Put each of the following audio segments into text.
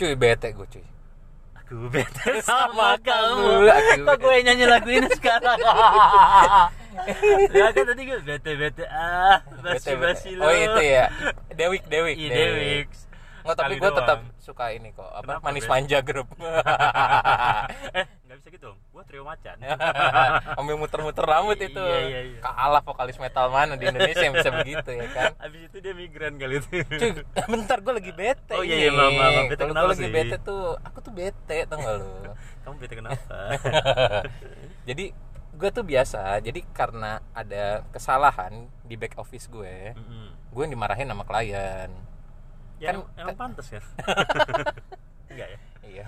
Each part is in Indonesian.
cuy bete gue cuy. Aku bete Sama sama kamu, Kok gue nyanyi lagu ini sekarang? ya kan tadi gue bete bete ah basi Bete, basi bete. oh itu ya. Dewik Dewik Iya Dewix. Nggak, tapi gue tetap suka ini kok apa Kenapa, manis manja grup eh nggak bisa gitu. Gue trio macan. ambil muter-muter rambut itu Iya, iya, iya. kalah vokalis metal mana di Indonesia yang bisa begitu ya kan Abis itu dia migran kali itu. cuy bentar gue lagi bete Oh, iya, iya, maaf, maaf. Bete kenapa lagi sih? bete tuh aku tuh bete tau gak lu Kamu bete kenapa? jadi gue tuh biasa jadi karena ada kesalahan di back office gue Mm-mm. gue yang dimarahin sama klien Ya, Kan- emang, emang pantas ya. Enggak ya? iya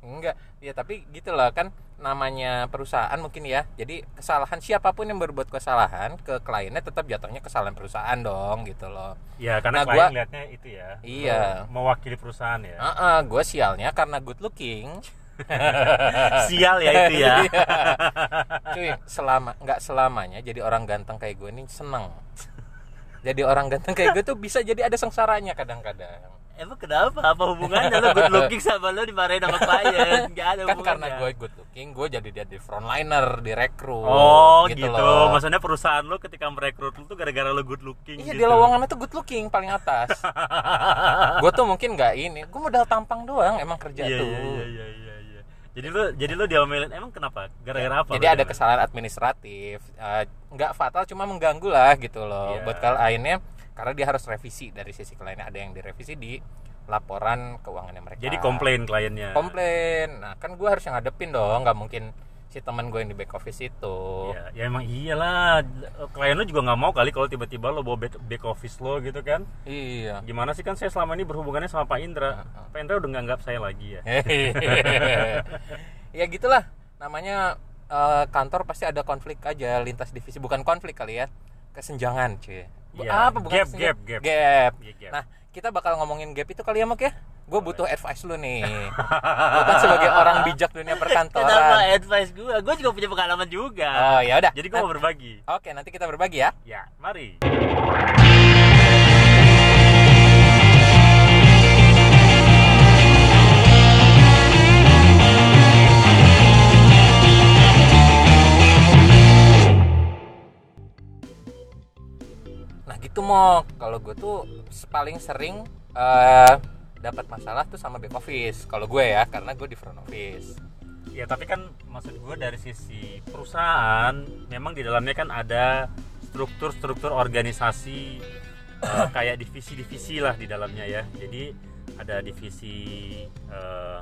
enggak ya tapi gitu loh kan namanya perusahaan mungkin ya jadi kesalahan siapa pun yang berbuat kesalahan ke kliennya tetap jatuhnya kesalahan perusahaan dong gitu loh Ya karena Nah, klien gua- liatnya itu ya. Iya. Mewakili perusahaan ya. Heeh, gue sialnya karena good looking Sial ya itu ya. Iya. cuy selama nggak selamanya jadi orang ganteng kayak gue ini seneng jadi orang ganteng kayak gue tuh bisa jadi ada sengsaranya kadang-kadang Emang kenapa? Apa hubungannya lo good looking sama lo dimarahin sama klien? Gak ada kan karena gue good looking gue jadi dia frontliner direkrut Oh gitu, loh. maksudnya perusahaan lo ketika merekrut lo tuh gara-gara lo good looking iya gitu. di lowongan itu good looking paling atas gue tuh mungkin nggak ini gue modal tampang doang emang kerja Iya tuh iya iya iya iya. iya. Jadi lo jadi lo diomelin emang kenapa? Gara-gara apa? jadi ada diomelin? kesalahan administratif Eh, nggak fatal cuma mengganggu lah gitu loh Iya. buat kliennya karena dia harus revisi dari sisi kliennya ada yang direvisi di laporan keuangannya mereka Jadi komplain kliennya. komplain nah kan gue harus yang ngadepin dong nggak mungkin si teman gue yang di back office itu Ya, ya emang iyalah. Klien lo juga nggak mau kali kalau tiba-tiba lo bawa back, office lo gitu kan. iya Gimana sih kan saya selama ini berhubungannya sama Pak Indra. Heeh. Pak Indra udah nggak anggap saya lagi ya. ya gitulah namanya eh, kantor pasti ada konflik aja lintas divisi bukan konflik kali ya kesenjangan cuy Iya, apa bukan gap, gap, gap. gap Iya, gap. nah kita bakal ngomongin gap itu kali ya mak ya gue butuh advice lu nih gue kan sebagai orang bijak dunia Kenapa perkantoran advice gue? Gue juga punya pengalaman juga. oh ya udah Jadi gue mau berbagi. oke nanti kita berbagi ya Ya, mari. Gitu mok kalau gue tuh paling sering eh dapat masalah tuh sama back office kalau gue ya karena gue di front office Ya tapi kan maksud gue dari sisi perusahaan memang di dalamnya kan ada struktur-struktur organisasi eh, kayak divisi-divisi lah di dalamnya ya. Jadi ada divisi eh,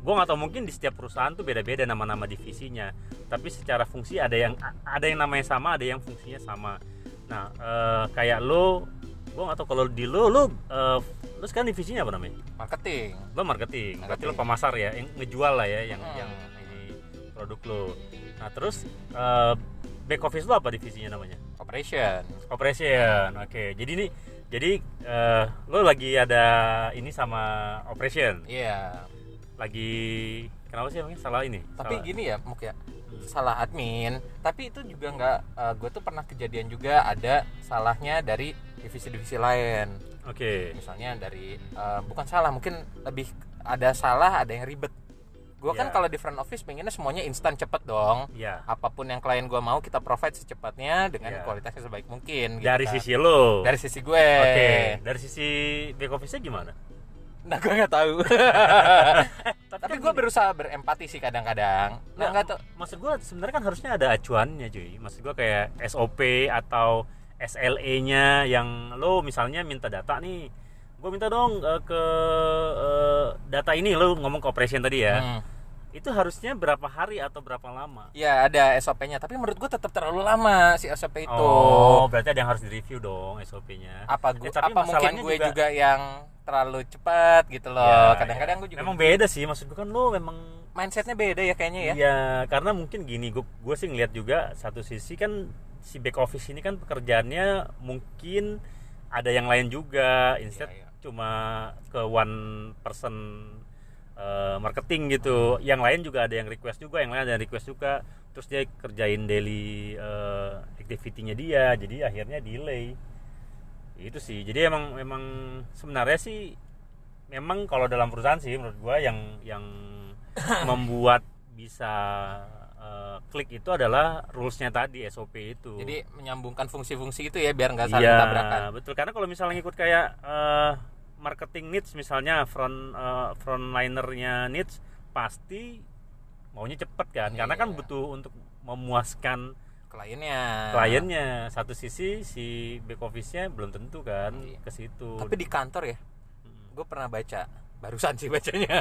gue nggak tahu mungkin di setiap perusahaan tuh beda-beda nama-nama divisinya. Tapi secara fungsi ada yang ada yang namanya sama, ada yang fungsinya sama. Nah eh, kayak lo, gue tahu kalau di lo lo eh, lo sekarang divisinya apa namanya? marketing lo marketing, berarti lo Marketing. pemasar ya yang ngejual lah ya yang Hmm. yang ini produk lo nah terus eh, back office lo apa divisinya namanya operation operation oke jadi ini jadi eh, lo lagi ada ini sama operation iya lagi kenapa sih emangnya salah ini tapi Salah. gini ya muk ya. Salah admin. Tapi itu juga nggak gue tuh pernah kejadian juga ada salahnya dari divisi-divisi lain. Oke. Misalnya dari eh, bukan salah mungkin lebih ada salah ada yang ribet. Gue kan Ya. kalau di front office pengennya semuanya instan cepet dong. Ya. Apa pun yang klien gue mau kita provide secepatnya dengan Ya. kualitasnya sebaik mungkin gitu dari kan. sisi lo. Dari sisi gue. Oke dari sisi back office nya gimana? Nah gue nggak tahu tapi kan gue gini. berusaha berempati sih kadang-kadang. Nah Nggak, tahu maksud gua sebenarnya kan harusnya ada acuannya cuy. Maksud gua kayak SOP atau SLE-nya yang lo misalnya minta data nih gue minta dong eh, ke eh, data ini lo ngomong ke operation tadi ya. Hmm. itu harusnya berapa hari atau berapa lama? Ya ada SOP-nya, tapi menurut gue tetap terlalu lama si SOP itu. oh berarti ada yang harus direview dong SOP-nya Apa gue Ya, tapi apa mungkin gue juga, juga- yang terlalu cepat gitu loh. Ya, Kadang-kadang ya. gue juga memang beda sih maksud gue kan lo memang mindsetnya beda ya kayaknya ya. Iya, karena mungkin gini, gue gue sih ngeliat juga satu sisi kan si back office ini kan pekerjaannya mungkin ada yang lain juga, instead Iya, iya. cuma ke one person eh, marketing gitu. Yang lain juga ada yang request juga, yang lain ada yang request juga. Terus dia kerjain daily eh, activity-nya dia, jadi akhirnya delay. Itu sih. Jadi emang emang sebenarnya sih memang kalau dalam perusahaan sih menurut gua yang yang membuat bisa eh, klik itu adalah rulesnya tadi SOP itu Jadi menyambungkan fungsi-fungsi itu ya biar nggak saling iya tabrakan. betul karena kalau misalnya ngikut kayak eh, marketing needs misalnya front eh, frontlinernya needs pasti maunya cepet kan karena kan Iya. butuh untuk memuaskan Kliennya. kliennya satu sisi si back office-nya belum tentu kan Iya. ke situ Tapi di kantor ya, Mm. gue pernah baca barusan sih bacanya.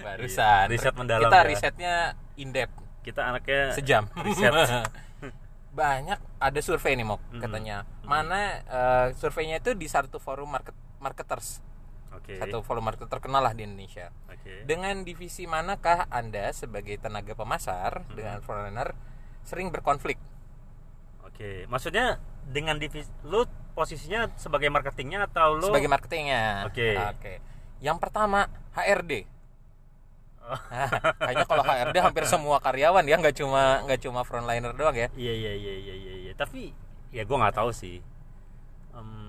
barusan. Riset mendalam Kita ya. risetnya in depth kita anaknya sejam. riset. Banyak ada survei nih Mok Mm-mm. katanya. Mana eh, surveinya itu di satu forum market marketers, oke satu forum marketer terkenal lah di Indonesia. oke Dengan divisi manakah Anda sebagai tenaga pemasar Hmm. dengan frontliner sering berkonflik? oke maksudnya dengan divisi lu posisinya sebagai marketingnya atau lu sebagai marketingnya. Oke. Oke. Yang pertama HRD. Oh. Nah, kayaknya kalau HRD hampir semua karyawan ya, nggak cuma nggak cuma frontliner doang ya. iya iya iya iya iya iya. tapi ya gua nggak tahu sih Em,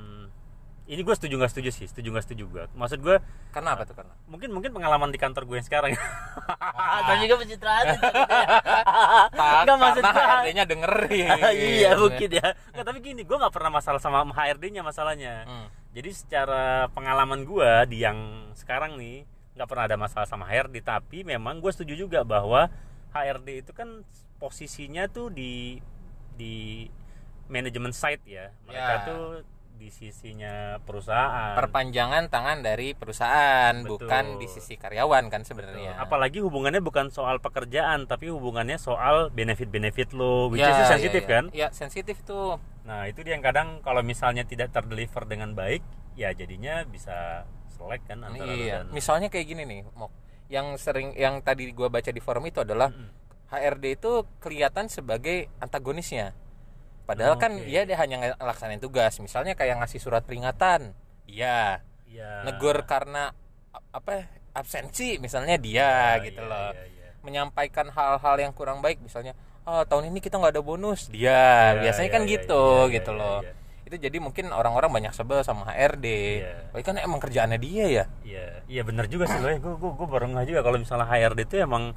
ini gue setuju nggak setuju sih setuju nggak setuju gue maksud gue Karena apa tuh karena? mungkin mungkin pengalaman di kantor gue yang sekarang Dan juga pencitraan. Nggak maksud gua- HRD-nya dengerin. iya mungkin ya nggak tapi gini gue nggak pernah masalah sama HRD-nya masalahnya Hmm. jadi secara pengalaman gua di yang sekarang nih nggak pernah ada masalah sama HRD tapi memang gue setuju juga bahwa HRD itu kan posisinya tuh di di manajemen side ya mereka Ya. tuh di sisinya perusahaan Perpanjangan tangan dari perusahaan, Betul. bukan di sisi karyawan kan sebenarnya. apalagi hubungannya bukan soal pekerjaan tapi hubungannya soal benefit benefit lo which Ya, is ya, sensitif ya. kan Ya, sensitif tuh. Nah itu dia yang kadang kalau misalnya tidak terdeliver dengan baik, ya jadinya bisa selek kan antara Iya. dan Misalnya kayak gini nih, Mok. Yang sering yang tadi gua baca di forum itu adalah Mm-mm. HRD itu kelihatan sebagai antagonisnya. Padahal kan Oke. dia dia hanya ngelaksanain tugas. Misalnya kayak ngasih surat peringatan. Iya. Iya. Negur karena apa absensi misalnya dia Iya, gitu iya, loh. iya, iya. Menyampaikan hal-hal yang kurang baik misalnya oh tahun ini kita nggak ada bonus. Dia biasanya kan gitu gitu loh. Itu jadi mungkin orang-orang banyak sebel sama HRD. Tapi kan emang kerjaannya dia ya. Iya, iya benar juga sih lo ya. Gue gue gue baru nggak juga kalau misalnya HRD itu emang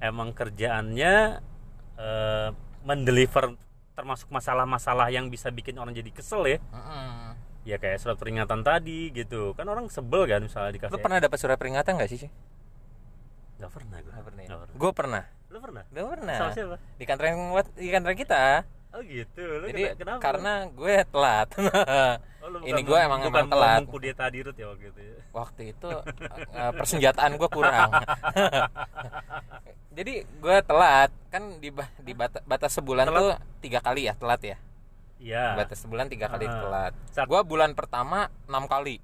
emang kerjaannya eh, mendeliver termasuk masalah-masalah yang bisa bikin orang jadi kesel ya. Mm-mm. Ya kayak surat peringatan tadi gitu. Kan orang sebel kan misalnya dikasih. Lu pernah dapat surat peringatan nggak sih? Ci? Gak pernah gue. Nggak pernah. ya? Gue pernah. Lu pernah? Gue pernah. Sama siapa? Di kantor yang di kantor kita. Oh gitu. Lu Jadi kena- kenapa? karena gue telat. Oh, lu ini gue emang bukan emang telat. mengkudeta di Rut ya waktu itu ya. Waktu itu eh, persenjataan gue kurang. Jadi gue telat kan di di bata- batas sebulan Telat? tuh tiga kali ya telat ya. Iya. Batas sebulan tiga kali Ah. telat. Saat- Gue bulan pertama enam kali.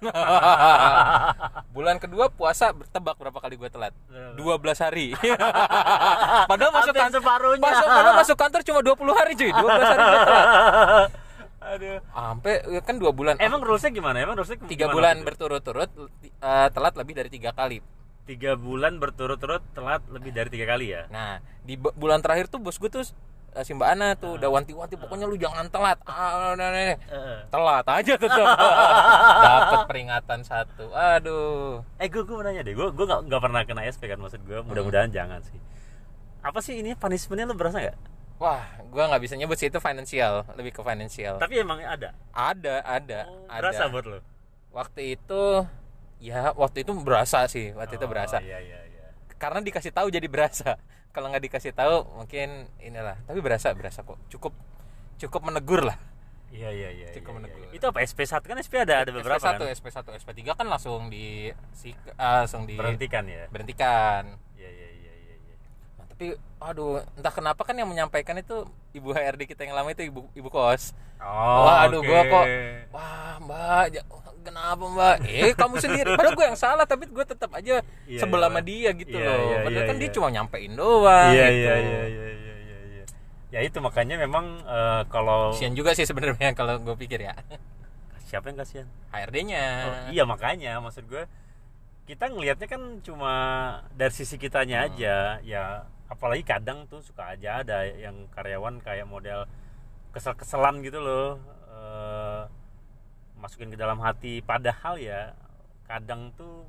bulan kedua puasa tebak berapa kali gue telat? 12 hari. Padahal masuk kantor separuhnya. masuk padahal masuk kantor cuma 20 hari cuy. 12 hari gue telat. Aduh. Sampai ya kan dua bulan. Emang rulesnya gimana? Emang rulesnya tiga bulan berturut-turut eh, telat lebih dari tiga kali. tiga bulan berturut-turut telat lebih dari tiga kali ya. Nah di bu- bulan terakhir tuh bos gue tuh si Mbak Ana tuh udah wanti-wanti pokoknya lu jangan telat. Ah, nah, nah, nah. Telat aja tetap. Dapat peringatan satu. Aduh. Eh gue gue mau nanya deh, gue gue nggak nggak pernah kena SP kan maksud gue, mudah-mudahan jangan sih. Apa sih ini punishmentnya lo berasa nggak? Wah, gua nggak bisa nyebut sih itu financial, lebih ke financial. Tapi emang ada. Ada, ada, Oh, ada. berasa buat lo. Waktu itu ya waktu itu berasa sih, waktu itu Oh, berasa. Iya iya iya. Karena dikasih tahu jadi berasa. Kalau nggak dikasih tahu mungkin inilah. Tapi berasa, berasa kok. Cukup cukup menegur lah. Iya iya iya. Cukup iya, menegur. iya. Itu apa SP1 kan SP ada ada beberapa SP1, kan. SP1, SP3 kan langsung di si, ah, langsung di Berhentikan ya. berhentikan. Iya iya iya iya iya. Nah, tapi aduh, entah kenapa kan yang menyampaikan itu ibu HRD kita yang lama itu ibu ibu kos. Oh. Wah, aduh, oke. gua kok wah mbak ja- kenapa mbak eh kamu sendiri padahal gue yang salah tapi gue tetap aja Iya, sebel iya. sama dia gitu Iya, loh iya, padahal iya, kan dia iya. cuma nyampein doang Iya gitu. iya iya iya iya iya. iya. Ya itu makanya memang eh, kalau kasian juga sih sebenarnya kalau gue pikir ya siapa yang kasihan? HRD-nya Oh, iya makanya maksud gue kita ngelihatnya kan cuma dari sisi kitanya aja ya apalagi kadang tuh suka aja ada yang karyawan kayak model kesel-keselan gitu loh Eh, masukin ke dalam hati. Padahal ya kadang tuh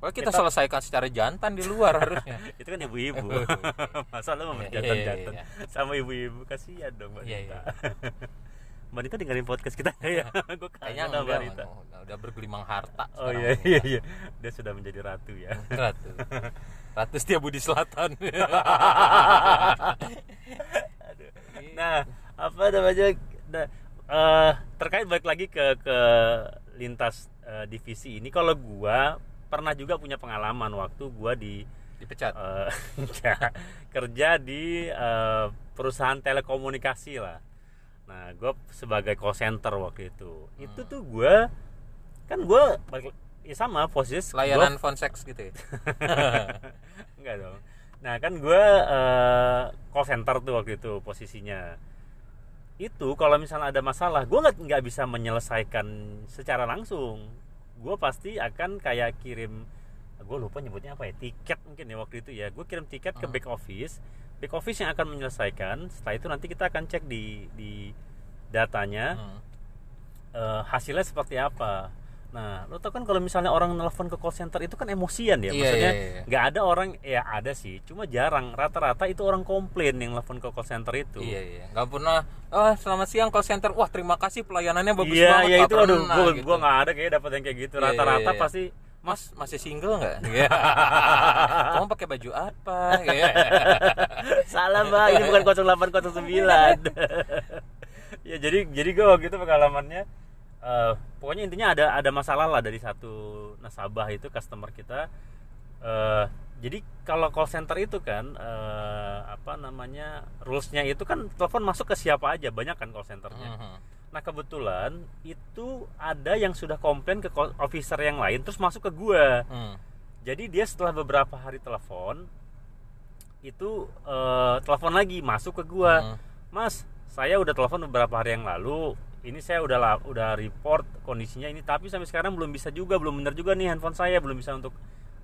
kita, Kita- selesaikan secara jantan di luar harusnya. itu kan ibu-ibu. Masa lu mau Iya, jantan-jantan? iya, sama ibu-ibu kasihan dong mbak Iya, Dita mbak Dita dengerin podcast kita ya? Gue Kayaknya kangen sama mbak Manu. udah, udah bergelimang harta. oh iya iya iya. Dia sudah menjadi ratu ya. Ratu. Ratu Setia Budi Selatan. nah apa namanya? Nah, eh, terkait balik lagi ke ke lintas eh, divisi ini kalau gua pernah juga punya pengalaman waktu gua di Dipecat. eh, ya, kerja di eh, perusahaan telekomunikasi lah. Nah gue sebagai call center waktu itu. Itu tuh gua kan gua balik- ya sama posisi gua- Layanan phone sex gitu ya. Enggak dong. Nah kan gue eh, call center tuh waktu itu posisinya. Itu kalau misalnya ada masalah, gue nggak nggak bisa menyelesaikan secara langsung. Gue pasti akan kayak kirim, gue lupa nyebutnya apa ya, tiket mungkin ya waktu itu ya. Gue kirim tiket ke Hmm. back office, back office yang akan menyelesaikan. Setelah itu nanti kita akan cek di di datanya Hmm. eh, hasilnya seperti apa. Nah, lo tau kan kalau misalnya orang nelfon ke call center itu kan emosian ya, Iya, maksudnya iya, iya. nggak ada orang ya ada sih, cuma jarang. Rata-rata itu orang komplain yang nelfon ke call center itu. Iya iya, nggak pernah. Oh selamat siang call center. Wah terima kasih pelayanannya bagus Iya, banget. iya nggak itu aduh, gua gitu. gua nggak ada kayak dapat yang kayak gitu. Iya, iya, Rata-rata iya. pasti Mas masih single nggak? Iya. Kamu pakai baju apa? Iya. salah mbak, ini bukan 0809. ya jadi jadi gue waktu itu pengalamannya eh, pokoknya intinya ada ada masalah lah dari satu nasabah itu customer kita. Eh, jadi kalau call center itu kan eh, apa namanya rulesnya itu kan telepon masuk ke siapa aja banyak kan call centernya. Mhm. Nah kebetulan itu ada yang sudah komplain ke officer yang lain terus masuk ke gua. Hmm. Jadi dia setelah beberapa hari telepon itu eh, telepon lagi masuk ke gua. Hmm. Mas, saya udah telepon beberapa hari yang lalu. Ini saya udah la- udah report kondisinya ini tapi sampai sekarang belum bisa juga, belum benar juga nih handphone saya belum bisa untuk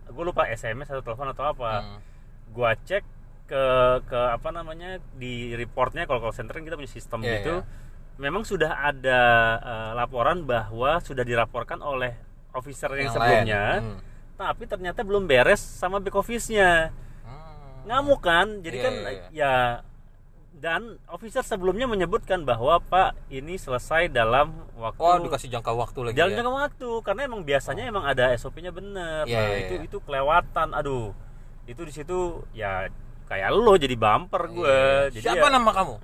gue lupa SMS atau telepon atau apa. Hmm. Gua cek ke ke apa namanya di reportnya kalau call center kan kita punya sistem Iya, gitu. iya. Memang sudah ada eh, laporan bahwa sudah dilaporkan oleh officer yang, Yang sebelumnya. Hmm. tapi ternyata belum beres sama back office-nya Hmm. ngamuk kan jadi Iya, kan iya, iya. ya dan officer sebelumnya menyebutkan bahwa pak ini selesai dalam waktu Wah dikasih jangka waktu lagi jalan ya. jangka waktu karena emang biasanya emang ada SOP-nya bener Iya, nah iya, itu iya. itu kelewatan aduh itu di situ ya kayak lo jadi bumper gue Iya. jadi Siapa ya- nama kamu?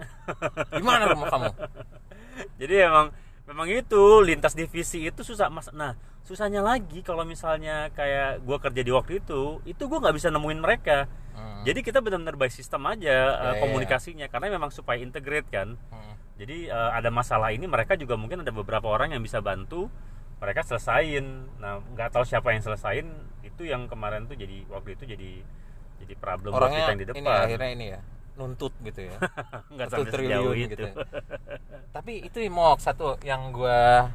Di mana rumah kamu? jadi emang memang itu lintas divisi itu susah mas nah susahnya lagi kalau misalnya kayak gua kerja di waktu itu itu gua nggak bisa nemuin mereka Hmm. jadi kita benar-benar by sistem aja uh, iya. komunikasinya karena memang supaya integrate kan Hmm. jadi uh, ada masalah ini mereka juga mungkin ada beberapa orang yang bisa bantu mereka selesain nah nggak tahu siapa yang selesain itu yang kemarin tuh jadi waktu itu jadi jadi problem buat Orangnya kita yang di ini depan akhirnya ini ya nuntut gitu ya. nggak satu sampai triliun sejauh gitu. itu Tapi itu mau satu yang gua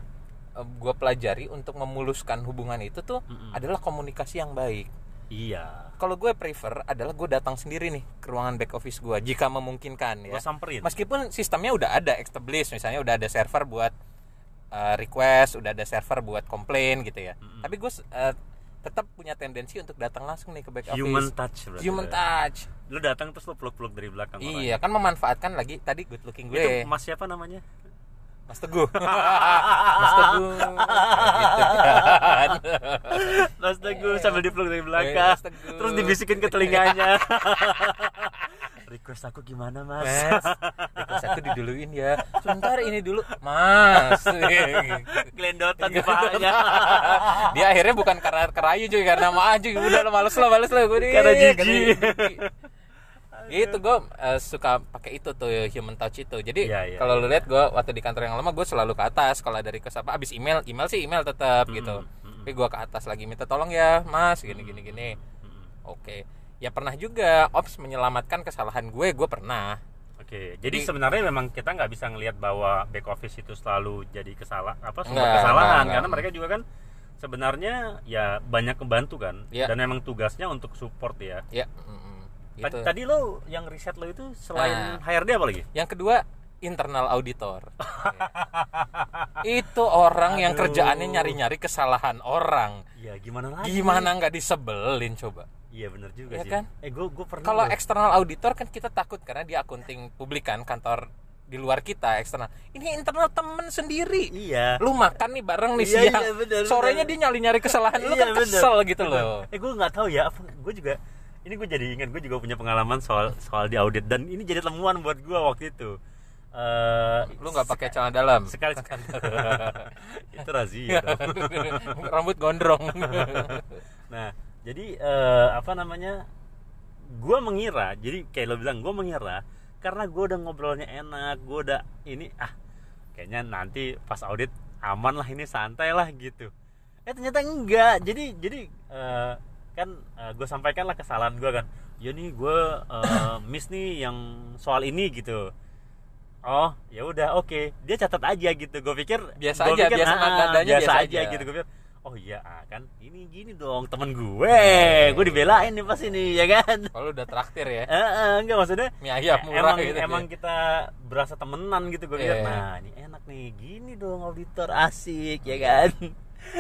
eh, gua pelajari untuk memuluskan hubungan itu tuh Mm-mm. adalah komunikasi yang baik. iya Kalau gue prefer adalah gue datang sendiri nih ke ruangan back office gua jika memungkinkan ya. samperin Meskipun sistemnya udah ada established, misalnya udah ada server buat uh, request, udah ada server buat komplain gitu ya. Mm-mm. Tapi gue uh, tetap punya tendensi untuk datang langsung nih ke back office. human touch berarti Human ya. touch. lu datang terus lu peluk-peluk dari belakang Iya, kan memanfaatkan lagi tadi good looking orangnya. gue. itu mas siapa namanya Mas Teguh. Mas Teguh. Gitu kan. Mas Teguh sambil dipeluk dari Eh, belakang terus dibisikin ke telinganya request aku gimana mas Mas, request aku diduluin ya. Sebentar ini dulu, Mas. gelendotan di pahanya Dia akhirnya bukan karena kerayu cuy, karena mah aja udah lo males lo, males lo gue nih. Karena jijik. Itu gue eh, suka pakai itu tuh human touch itu. Jadi Iya, iya, kalau lu lihat gue waktu di kantor yang lama gue selalu ke atas. Kalau dari kes apa abis email, email sih email tetap gitu. Mm. Tapi gue ke atas lagi minta tolong ya, Mas, gini gini gini. Oke. Ya pernah juga ops menyelamatkan kesalahan gue, gue pernah. Oke, jadi Jadi- sebenarnya memang kita nggak bisa ngelihat bahwa back office itu selalu jadi kesalah apa sumber Enggak, kesalahan enggak, karena enggak. mereka juga kan sebenarnya ya banyak membantu kan Iya. dan memang tugasnya untuk support ya. Ya. Ta- gitu. Tadi lo yang riset lo itu selain Nah. HRD apa lagi? Yang kedua internal auditor. itu orang yang Aduh. kerjaannya nyari-nyari kesalahan orang. Iya, gimana lagi? Gimana nggak disebelin coba? Iya bener juga Iya sih. kan? Eh gue gue pernah. Kalau eksternal auditor kan kita takut karena dia akunting publik kan kantor di luar kita eksternal. Ini internal temen sendiri. Iya. Lu makan nih bareng nih Iya, siang. iya, bener, Sorenya bener. dia nyari-nyari kesalahan lu Iya, kan bener. kesel gitu Bener. loh. Eh gue nggak tahu ya. Apa gue juga ini gue jadi ingat gue juga punya pengalaman soal soal di audit dan ini jadi temuan buat gue waktu itu. Eh Lu nggak pakai celana dalam. sekali sekali itu razia. Rambut gondrong. nah jadi eh, apa namanya gue mengira jadi kayak lo bilang gue mengira karena gue udah ngobrolnya enak gue udah ini ah kayaknya nanti pas audit aman lah ini santai lah gitu eh ternyata enggak jadi jadi eh, kan gue sampaikan lah kesalahan gue kan ya nih gue eh, miss nih yang soal ini gitu oh ya udah oke dia catat aja gitu gue pikir Biasa gua aja, pikir, biasa ah, nadanya biasa, biasa aja aja. gitu gue pikir oh iya ah, kan ini gini dong temen gue gue dibelain nih pas ini ya kan Kalau udah traktir ya. Eh, eh, enggak maksudnya Mie ayam murah emang gitu. emang kita berasa temenan gitu gue pikir Iya. nah ini enak nih gini dong auditor asik ya kan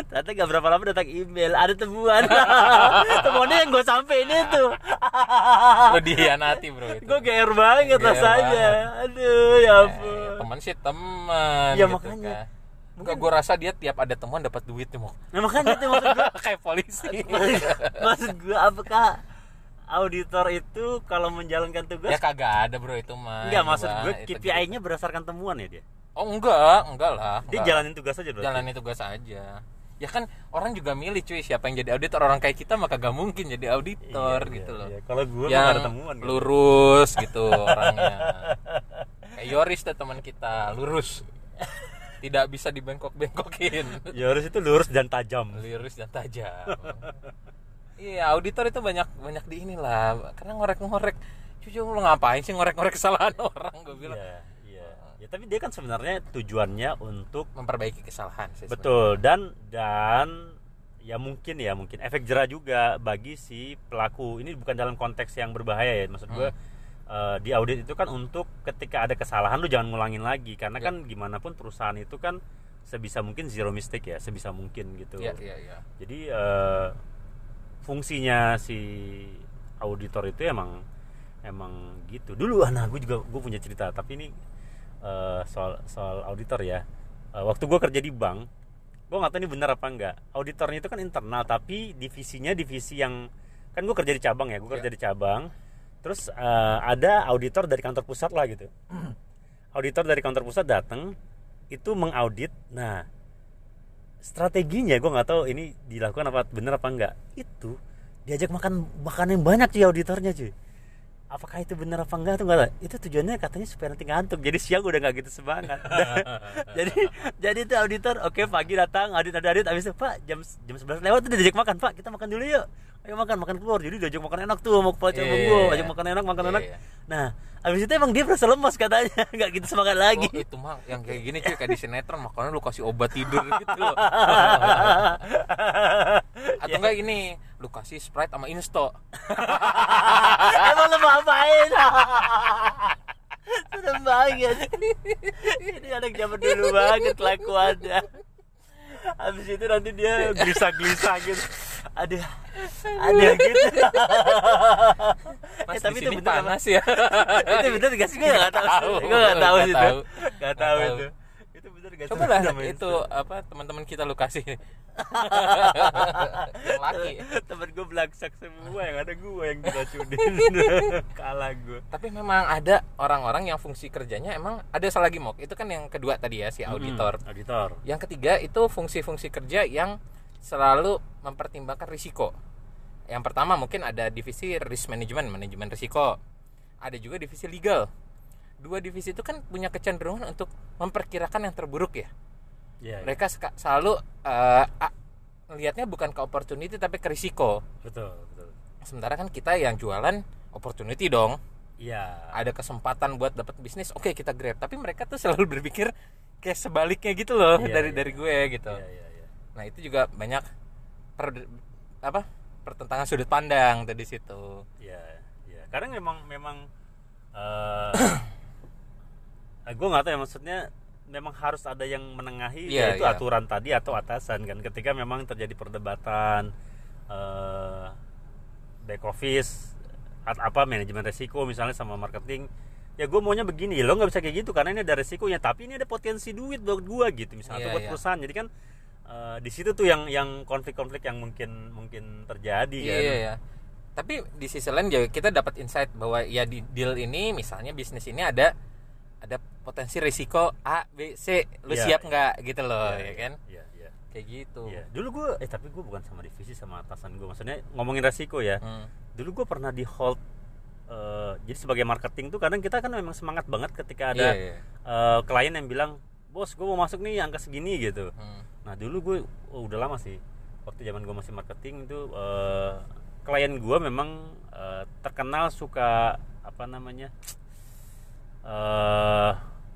ternyata gak berapa lama datang email ada temuan temuannya yang gue sampein itu Lu dihianati bro itu. gue GR banget GR rasanya aduh ya Eh, ampun teman sih teman Ya, gitu makanya. kan. Enggak gue rasa dia tiap ada temuan dapat duit nih nah, makanya itu maksud gue kayak polisi. maksud gue apakah auditor itu kalau menjalankan tugas ya kagak ada bro itu mah. enggak maksud gue itu KPI-nya berdasarkan temuan ya dia gitu. Oh enggak, enggak lah. dia enggak. jalanin tugas aja berarti jalanin tugas aja. Ya kan orang juga milih cuy siapa yang jadi auditor orang kayak kita maka gak mungkin jadi auditor Iya, gitu iya, loh. iya. kalau gue yang ada temuan kan. lurus gitu orangnya. Kayak Yoris tuh teman kita, lurus. Tidak bisa dibengkok-bengkokin. Yoris itu lurus dan tajam lurus dan tajam. Iya, auditor itu banyak banyak di inilah karena ngorek-ngorek. Cucu lu ngapain sih ngorek-ngorek kesalahan orang gue bilang. Iya. Ya tapi dia kan sebenarnya tujuannya untuk Memperbaiki kesalahan sih. sebenarnya. betul dan dan ya mungkin ya mungkin efek jerah juga bagi si pelaku. Ini bukan dalam konteks yang berbahaya ya. Maksud gue eh, di audit itu kan untuk ketika ada kesalahan lu jangan ngulangin lagi karena Ya. kan gimana pun perusahaan itu kan sebisa mungkin zero mistake ya, sebisa mungkin gitu. Iya, iya, iya. Jadi eh, fungsinya si auditor itu emang emang gitu. Dulu nah gue juga gue punya cerita tapi ini eh, soal soal auditor ya. Eh, waktu gue kerja di bank, gue nggak tahu ini benar apa enggak. Auditornya itu kan internal tapi divisinya divisi yang kan gue kerja di cabang ya, gue kerja di cabang. Terus eh, ada auditor dari kantor pusat lah gitu. auditor dari kantor pusat datang itu mengaudit. Nah, strateginya gue nggak tahu ini dilakukan apa bener apa enggak itu diajak makan makan yang banyak cuy auditornya cuy apakah itu bener apa enggak tuh nggak tahu. itu tujuannya katanya supaya nanti ngantuk. Jadi siang udah nggak gitu semangat. Jadi jadi itu auditor oke pagi datang audit audit audit. Abis itu pak jam jam 11 lewat udah diajak makan pak. Kita makan dulu yuk ayo makan makan keluar jadi diajak makan enak tuh mau kepala cabang iya, gue iya. ajak makan enak makan Iya, enak iya. nah abis itu emang dia berasa lemas katanya nggak gitu semangat lagi Oh, itu mah yang kayak gini cuy kayak di sinetron makanya lu kasih obat tidur gitu loh. Atau enggak ini lu kasih Sprite sama Insto. Emang lu mau apain? Serem banget. Ini anak zaman dulu banget kelakuannya. Habis itu nanti dia gelisah-gelisah gitu. Aduh. Aduh gitu. Mas Eh, tapi itu bener apa? panas ya. itu bener gak sih? Gue gak tau. Tahu. Gue gak tahu. itu. Gak tahu. itu. Itu bener gak sih? Coba lah itu apa teman-teman kita lu kasih. yang laki. Temen gue belaksak semua yang ada gue yang diracunin. Kalah gue. Tapi memang ada orang-orang yang fungsi kerjanya emang ada salah lagi mok. Itu kan yang kedua tadi ya si auditor. Hmm, auditor. Yang ketiga itu fungsi-fungsi kerja yang selalu mempertimbangkan risiko. Yang pertama mungkin ada divisi risk management, manajemen risiko. Ada juga divisi legal. Dua divisi itu kan punya kecenderungan untuk memperkirakan yang terburuk ya. Iya, iya. Mereka seka- selalu eh, a- melihatnya bukan ke opportunity tapi ke risiko. betul, betul. Sementara kan kita yang jualan opportunity dong. Iya. Ada kesempatan buat dapat bisnis, oke kita grab. Tapi mereka tuh selalu berpikir kayak sebaliknya gitu loh Iya, dari iya. dari gue gitu. Iya, iya, iya. Nah itu juga banyak per, apa pertentangan sudut pandang tadi situ. Iya, iya. Kadang memang memang eh, gue nggak tahu ya maksudnya memang harus ada yang menengahi Iya, yaitu iya. aturan tadi atau atasan kan ketika memang terjadi perdebatan eh, back office at- apa manajemen resiko misalnya sama marketing ya gue maunya begini lo nggak bisa kayak gitu karena ini ada resikonya tapi ini ada potensi duit buat gue gitu misalnya Iya, atau buat iya. perusahaan jadi kan eh, di situ tuh yang yang konflik-konflik yang mungkin mungkin terjadi Iya, kan iya, iya. Tapi di sisi lain juga kita dapat insight bahwa ya di deal ini misalnya bisnis ini ada ada potensi risiko A, B, C. Lu Iya, siap nggak gitu loh, Iya, ya iya, kan? iya, iya. Kayak gitu. Iya. Dulu gue, eh tapi gue bukan sama divisi sama atasan gue. Maksudnya ngomongin resiko ya. Hmm. Dulu gue pernah di hold. eh, jadi sebagai marketing tuh kadang kita kan memang semangat banget ketika ada Iya, iya. eh, klien yang bilang, bos gue mau masuk nih angka segini gitu. Hmm. Nah dulu gue, oh, udah lama sih. Waktu zaman gue masih marketing itu eh, klien gue memang eh, terkenal suka apa namanya eh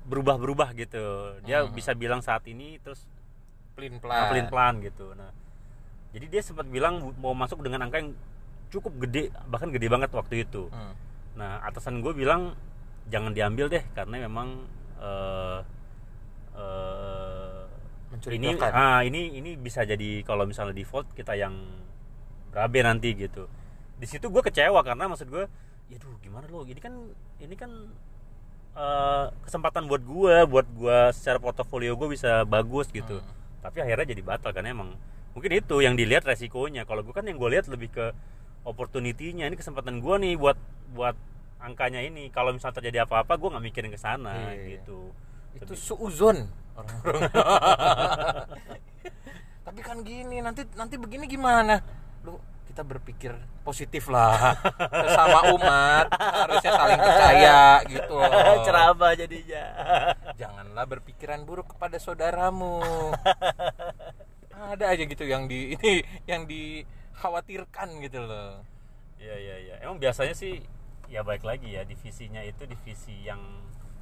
berubah-berubah gitu. Dia Hmm. bisa bilang saat ini terus Pelin Nah, pelan. pelan gitu. Nah, jadi dia sempat bilang mau masuk dengan angka yang cukup gede, bahkan gede banget waktu itu. Hmm. Nah, atasan gue bilang jangan diambil deh karena memang eh eh, ini ah ini ini bisa jadi kalau misalnya default kita yang berabe nanti gitu. Di situ gue kecewa karena maksud gue, ya duh gimana lo? Ini kan ini kan eh, kesempatan buat gue, buat gue secara portofolio gue bisa bagus gitu. Hmm. Tapi akhirnya jadi batal karena emang mungkin itu yang dilihat resikonya. Kalau gue kan yang gue lihat lebih ke opportunity-nya. Ini kesempatan gue nih buat buat angkanya ini. Kalau misalnya terjadi apa-apa, gue nggak mikirin ke sana Iya, iya. gitu. itu Lebih- suuzon orang-orang tapi kan gini nanti nanti begini gimana kita berpikir positif lah sesama umat harusnya saling percaya gitu loh. Ceramah jadinya. janganlah berpikiran buruk kepada saudaramu ada aja gitu yang di ini yang dikhawatirkan gitu loh Iya iya iya. Emang biasanya sih ya baik lagi ya divisinya itu divisi yang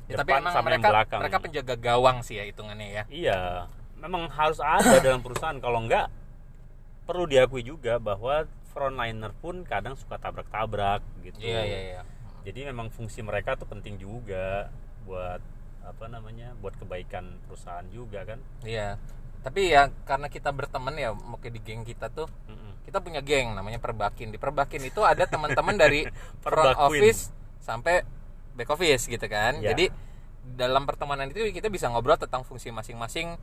Ya, tapi depan emang sama yang mereka belakang. mereka penjaga gawang sih ya hitungannya ya Iya, memang harus ada dalam perusahaan. Kalau enggak, perlu diakui juga bahwa frontliner pun kadang suka tabrak-tabrak gitu. iya iya iya Jadi memang fungsi mereka tuh penting juga buat apa namanya, buat kebaikan perusahaan juga kan. iya tapi ya karena kita berteman ya mungkin di geng kita tuh Mm-mm. kita punya geng namanya Perbakin di Perbakin itu ada teman-teman dari front office sampai back office gitu kan Ya. jadi dalam pertemanan itu kita bisa ngobrol tentang fungsi masing-masing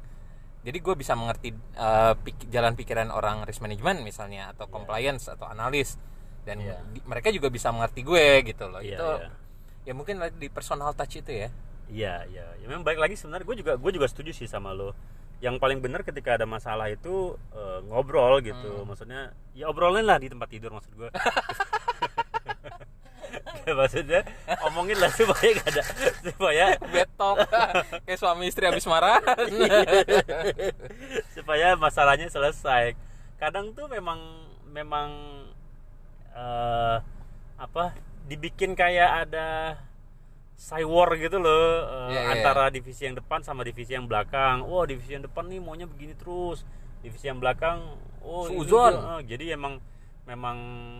jadi gue bisa mengerti eh, pik- jalan pikiran orang risk management misalnya atau Ya. compliance atau analis dan Ya. di- mereka juga bisa mengerti gue gitu loh Iya, itu iya. ya mungkin di personal touch itu ya Iya, iya. Ya memang baik lagi sebenarnya gue juga gue juga setuju sih sama lo. Yang paling benar ketika ada masalah itu eh, ngobrol gitu. Hmm. Maksudnya ya obrolin lah di tempat tidur maksud gue. Ya, maksudnya omongin lah supaya gak ada supaya betok kayak suami istri habis marah supaya masalahnya selesai. Kadang tuh memang memang eh apa dibikin kayak ada cywar gitu loh eh, Iya, iya, antara divisi yang depan sama divisi yang belakang. Wah, divisi yang depan nih maunya begini terus. Divisi yang belakang oh ini Suzon. Eh, jadi emang memang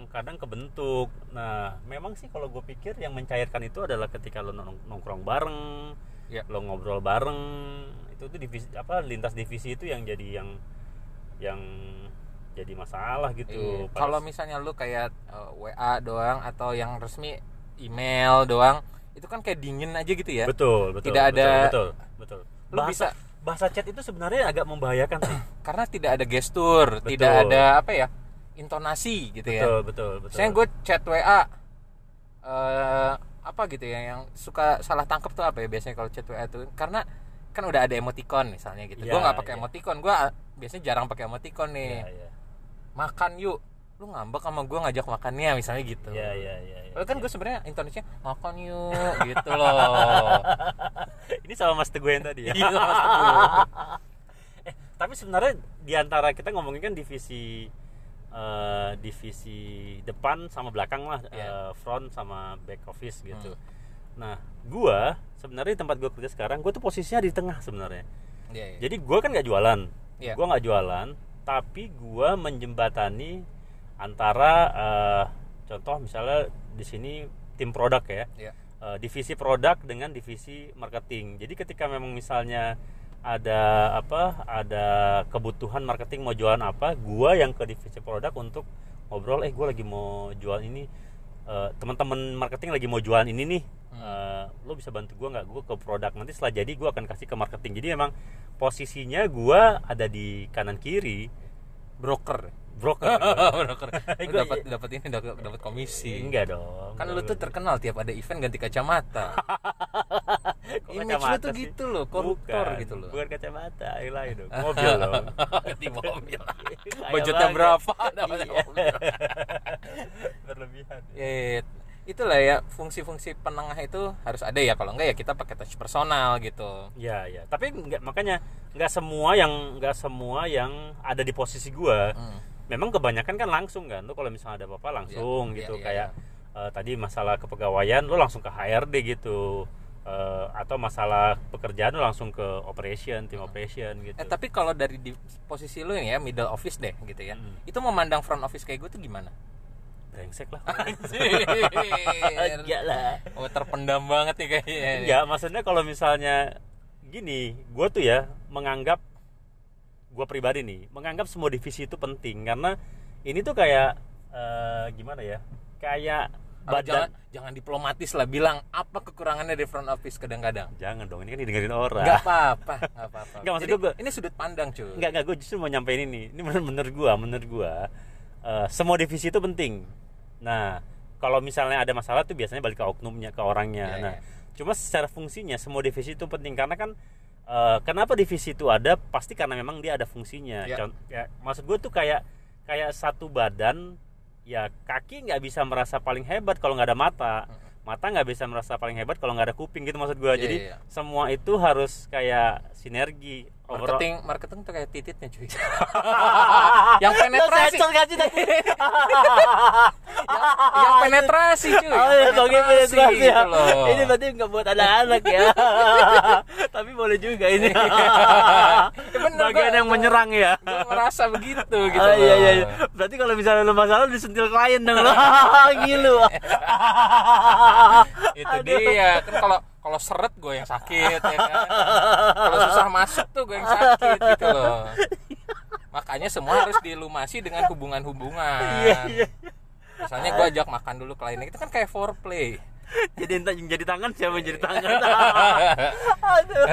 kadang kebentuk. Nah, memang sih kalau gue pikir yang mencairkan itu adalah ketika lo nong- nongkrong bareng, Ya. lo ngobrol bareng. Itu tuh divisi apa lintas divisi itu yang jadi yang yang jadi masalah gitu. Iya. Kalau misalnya lu kayak eh, WA doang atau yang resmi email doang, itu kan kayak dingin aja gitu ya. betul, betul. Tidak ada- betul, betul. betul. Lu Bahasa bisa- bahasa chat itu sebenarnya agak membahayakan sih. Karena tidak ada gestur, Betul. tidak ada apa ya? Intonasi gitu ya. betul, betul, betul. Misalnya gue chat WA eh apa gitu ya yang suka salah tangkap tuh apa ya biasanya kalau chat WA tuh karena kan udah ada emoticon misalnya gitu. Iya, gue nggak pakai iya. emoticon, gue biasanya jarang pakai emoticon nih. Iya, iya. Makan yuk. Lu ngambek sama gue ngajak makannya misalnya gitu. Iya, iya, iya. iya, Padahal kan iya. gue sebenarnya intonasinya makan yuk gitu loh. Ini sama Mas Teguh yang tadi ya. Iya, Mas Teguh. eh, tapi sebenarnya di antara kita ngomongin kan divisi eh, divisi depan sama belakang lah, Iya. eh, front sama back office gitu. Hmm. Nah, gua sebenarnya di tempat gua kerja sekarang, gua tuh posisinya di tengah sebenarnya. Iya, iya. Jadi gua kan nggak jualan, Iya. gua nggak jualan, tapi gua menjembatani antara eh, contoh misalnya di sini tim produk ya, Iya. eh, divisi produk dengan divisi marketing. Jadi ketika memang misalnya ada apa ada kebutuhan marketing mau jualan apa, gua yang ke divisi produk untuk ngobrol eh gua lagi mau jual ini Eh, teman-teman marketing lagi mau jualan ini nih Eh, lo bisa bantu gua nggak? Gua ke produk nanti setelah jadi gua akan kasih ke marketing. Jadi memang posisinya gua ada di kanan kiri broker broker. Broker. Gua- dapat dapat ini dapat dapat komisi. Enggak dong. Kan lu tuh terkenal tiap ada event ganti kacamata. Image lu tuh sih? gitu loh koruptor Bukan, gitu loh. bukan kacamata yang lain dong. Mobil dong. Ganti mobil. Budgetnya berapa? Dapatnya Iya. mobil. Berlebihan. Ya, itulah ya fungsi-fungsi penengah itu harus ada ya. Kalau enggak ya kita pakai touch personal gitu. Ya ya tapi nggak makanya nggak semua yang nggak semua yang ada di posisi gua Hmm. Memang kebanyakan kan langsung kan lu kalau misalnya ada apa-apa langsung Iya, gitu iya, iya, kayak eh, tadi masalah kepegawaian lu langsung ke HRD gitu Eh, atau masalah pekerjaan lu langsung ke operation tim operation gitu Eh tapi kalau dari di posisi lu ya middle office deh gitu ya. Hmm. Itu memandang front office kayak gue tuh gimana? brengsek lah enggak lah Oh terpendam banget nih kayaknya. enggak maksudnya kalau misalnya gini gue tuh ya menganggap gue pribadi nih menganggap semua divisi itu penting karena ini tuh kayak eh, gimana ya kayak Oh, jangan badan jangan diplomatis lah bilang apa kekurangannya di front office kadang-kadang. jangan dong ini kan didengerin orang Enggak apa-apa, enggak apa-apa. Nggak, maksud gua- ini sudut pandang, cuy. Enggak, enggak, gue justru mau nyampein ini. Ini menurut, menurut gua, menurut gua eh, semua divisi itu penting. Nah, kalau misalnya ada masalah tuh biasanya balik ke oknumnya, ke orangnya. Iya, nah, iya. cuma secara fungsinya semua divisi itu penting karena kan eh, kenapa divisi itu ada? Pasti karena memang dia ada fungsinya. Iya. Con- ya, maksud gue tuh kayak kayak satu badan ya kaki nggak bisa merasa paling hebat kalau nggak ada mata. Mata nggak bisa merasa paling hebat kalau nggak ada kuping gitu maksud gua. Iya, Jadi iya. semua itu harus kayak sinergi. Overall- Marketing, marketing tuh kayak tititnya cuy. yang penetrasi, Yang penetrasi cuy. Oh yang ya, bagi penetrasi ya. gitu loh. Ini berarti nggak buat anak-anak ya. Tapi boleh juga ini. Ya bener, Bagian gua- yang menyerang ya. Gue ngerasa begitu gitu. oh iya iya. iya. Berarti kalau misalnya lu masalah disentil klien dong lu. Gilu. itu dia kan kalau kalau seret gue yang sakit ya kan kalau susah masuk tuh gue yang sakit gitu loh makanya semua harus dilumasi dengan hubungan-hubungan Iya iya. Misalnya gue ajak makan dulu kliennya itu kan kayak foreplay Jadi entah yang jadi tangan siapa yang jadi tangan. Aduh.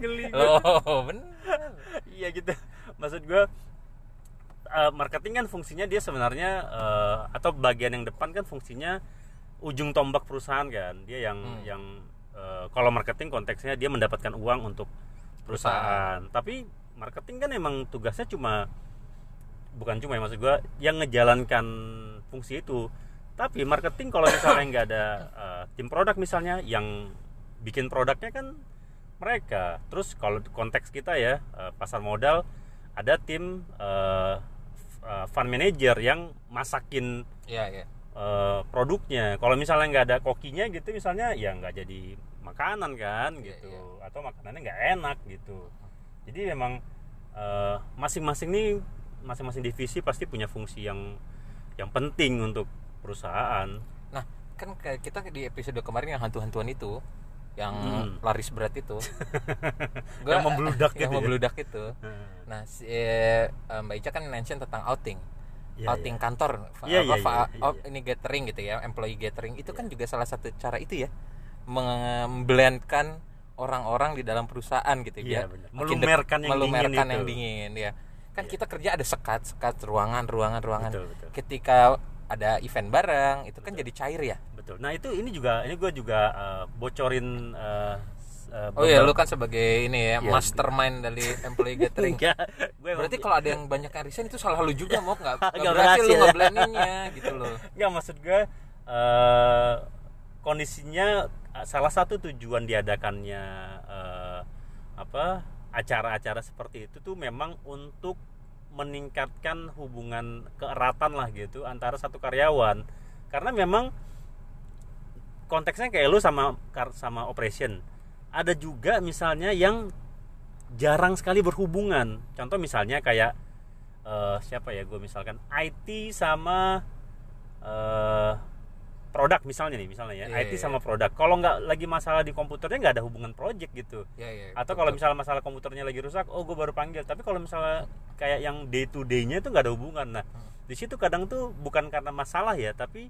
Geli loh bener iya gitu maksud gue eh, marketing kan fungsinya dia sebenarnya eh, atau bagian yang depan kan fungsinya ujung tombak perusahaan kan dia yang Hmm. yang eh, kalau marketing konteksnya dia mendapatkan uang untuk perusahaan tapi marketing kan emang tugasnya cuma bukan cuma ya maksud gue yang ngejalankan fungsi itu. Tapi marketing kalau misalnya nggak ada eh, tim produk misalnya yang bikin produknya kan mereka. Terus kalau konteks kita ya eh, pasar modal ada tim f- eh, fund manager yang masakin iya iya. eh, produknya. Kalau misalnya nggak ada kokinya gitu misalnya ya nggak jadi makanan kan Iya, gitu. iya. atau makanannya nggak enak gitu. Jadi memang masing-masing nih masing-masing divisi pasti punya fungsi yang yang penting untuk perusahaan nah kan kita di episode kemarin yang hantu-hantuan itu yang Hmm. laris berat itu Yang membludak yang gitu ya? membludak itu nah si, eh, Mbak Ica kan mention tentang outing Iya, outing kantor fa- Iya, apa iya, fa- iya, out- iya. ini gathering gitu ya employee gathering itu kan juga salah satu cara itu ya memblendkan orang-orang di dalam perusahaan gitu Iya, ya. Makin Melumerkan yang melumerkan dingin yang itu. dingin ya kan kita kerja ada sekat sekat ruangan ruangan ruangan. Betul, betul. ketika ada event bareng itu kan jadi cair ya? Betul. Nah itu ini juga ini gue juga eh, bocorin s- eh, oh iya beberapa- lu kan sebagai ini ya Iya. mastermind dari employee gathering. Enggak, gue emang- berarti kalau ada yang banyak yang resign itu salah lu juga mau nggak Nggak berhasil lu ya. ngeblendinnya gitu loh. Enggak maksud gue eh, kondisinya salah satu tujuan diadakannya eh, apa acara-acara seperti itu tuh memang untuk meningkatkan hubungan keeratan lah gitu antara satu karyawan. Karena memang konteksnya kayak lu sama sama operation. Ada juga misalnya yang jarang sekali berhubungan. Contoh misalnya kayak eh, siapa ya gue misalkan IT sama eh produk misalnya nih misalnya ya Iya, IT iya, sama produk. Kalau nggak lagi masalah di komputernya nggak ada hubungan project gitu. Ya, ya, atau kalau misalnya masalah komputernya lagi rusak oh gue baru panggil. Tapi kalau misalnya kayak yang day to day-nya itu nggak ada hubungan. Nah Hmm. di situ kadang tuh bukan karena masalah ya tapi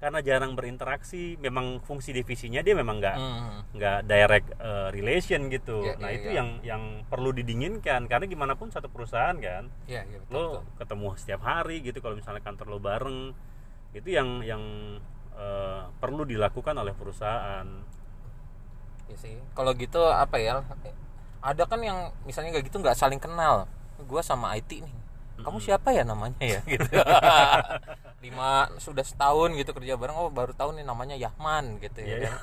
karena jarang berinteraksi. Memang fungsi divisinya dia memang nggak Hmm. nggak direct uh, relation gitu. Iya, nah iya, itu iya. yang yang perlu didinginkan. Karena gimana pun satu perusahaan kan ya, ya, betul, lo betul. ketemu setiap hari gitu. Kalau misalnya kantor lo bareng itu yang yang uh, perlu dilakukan oleh perusahaan. Ya sih. Kalau gitu apa ya ada kan yang misalnya kayak gitu nggak saling kenal. Gue sama IT nih kamu siapa ya namanya ya? Gitu. Lima sudah setahun gitu kerja bareng. Oh baru tahu nih namanya Yahman gitu ya Iya, kan.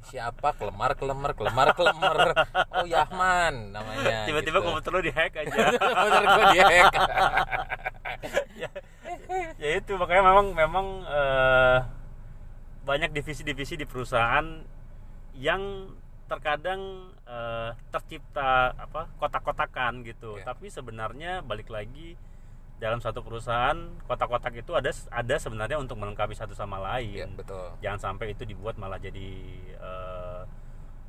Siapa? Kelemar kelemar kelemar kelemar. Oh Yahman namanya tiba-tiba gitu. komputer lo dihack aja. Komputer gue dihack. Ya itu. Makanya memang memang eh, banyak divisi-divisi di perusahaan yang terkadang eh, tercipta apa kotak-kotakan gitu. Oke. tapi sebenarnya balik lagi dalam satu perusahaan kotak-kotak itu ada ada sebenarnya untuk melengkapi satu sama lain. Betul. Jangan sampai itu dibuat malah jadi eh,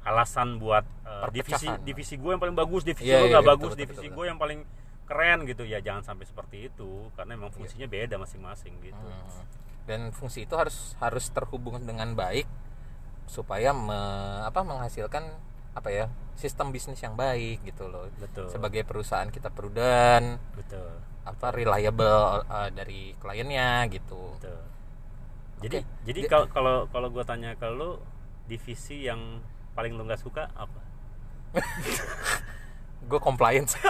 alasan buat eh, divisi divisi gue yang paling bagus divisi Iya, lo iya, nggak iya, bagus betul, divisi betul, gue yang paling keren gitu. Ya jangan sampai seperti itu karena memang fungsinya beda masing-masing gitu. Hmm. dan fungsi itu harus harus terhubung dengan baik supaya me- apa menghasilkan apa ya sistem bisnis yang baik gitu loh. Betul. Sebagai perusahaan kita prudent betul. apa reliable uh, dari kliennya gitu. Betul. Jadi Oke. jadi Di- kalau kalau kalau gue tanya ke lo divisi yang paling lo nggak suka apa? Gue compliance